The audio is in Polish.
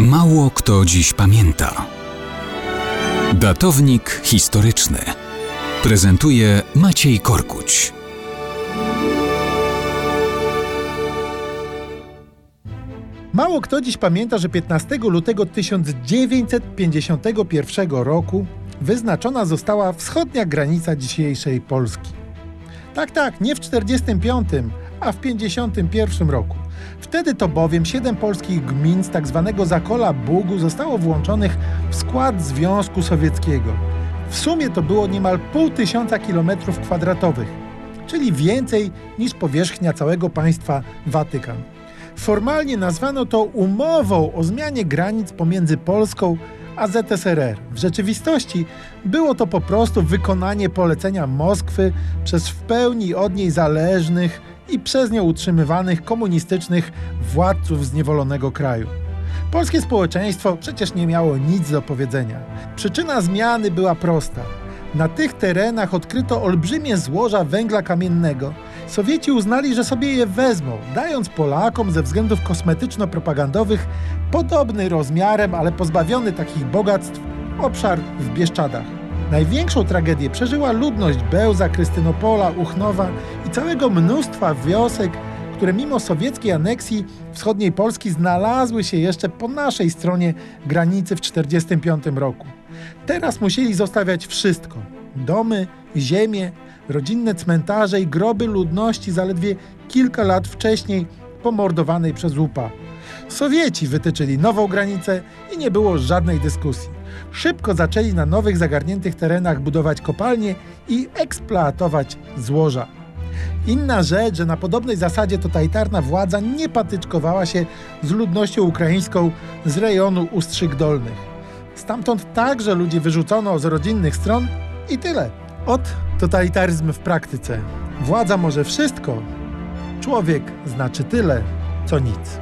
Mało kto dziś pamięta. Datownik historyczny prezentuje Maciej Korkuć. Mało kto dziś pamięta, że 15 lutego 1951 roku wyznaczona została wschodnia granica dzisiejszej Polski. Tak, tak, nie w 45, a w 51 roku. Wtedy to bowiem siedem polskich gmin z tzw. Tak Zakola Bugu zostało włączonych w skład Związku Sowieckiego. W sumie to było niemal pół tysiąca kilometrów kwadratowych, czyli więcej niż powierzchnia całego państwa Watykan. Formalnie nazwano to umową o zmianie granic pomiędzy Polską a ZSRR. W rzeczywistości było to po prostu wykonanie polecenia Moskwy przez w pełni od niej zależnych i przez nią utrzymywanych komunistycznych władców zniewolonego kraju. Polskie społeczeństwo przecież nie miało nic do powiedzenia. Przyczyna zmiany była prosta. Na tych terenach odkryto olbrzymie złoża węgla kamiennego. Sowieci uznali, że sobie je wezmą, dając Polakom ze względów kosmetyczno-propagandowych podobny rozmiarem, ale pozbawiony takich bogactw obszar w Bieszczadach. Największą tragedię przeżyła ludność Bełza, Krystynopola, Uchnowa i całego mnóstwa wiosek, które mimo sowieckiej aneksji wschodniej Polski znalazły się jeszcze po naszej stronie granicy w 1945 roku. Teraz musieli zostawiać wszystko: domy, ziemię, rodzinne cmentarze i groby ludności zaledwie kilka lat wcześniej pomordowanej przez łupa. Sowieci wytyczyli nową granicę i nie było żadnej dyskusji. Szybko zaczęli na nowych zagarniętych terenach budować kopalnie i eksploatować złoża. Inna rzecz, że na podobnej zasadzie totalitarna władza nie patyczkowała się z ludnością ukraińską z rejonu Ustrzyk Dolnych. Stamtąd także ludzi wyrzucono z rodzinnych stron i tyle. Od totalitaryzm w praktyce. Władza może wszystko, człowiek znaczy tyle, co nic.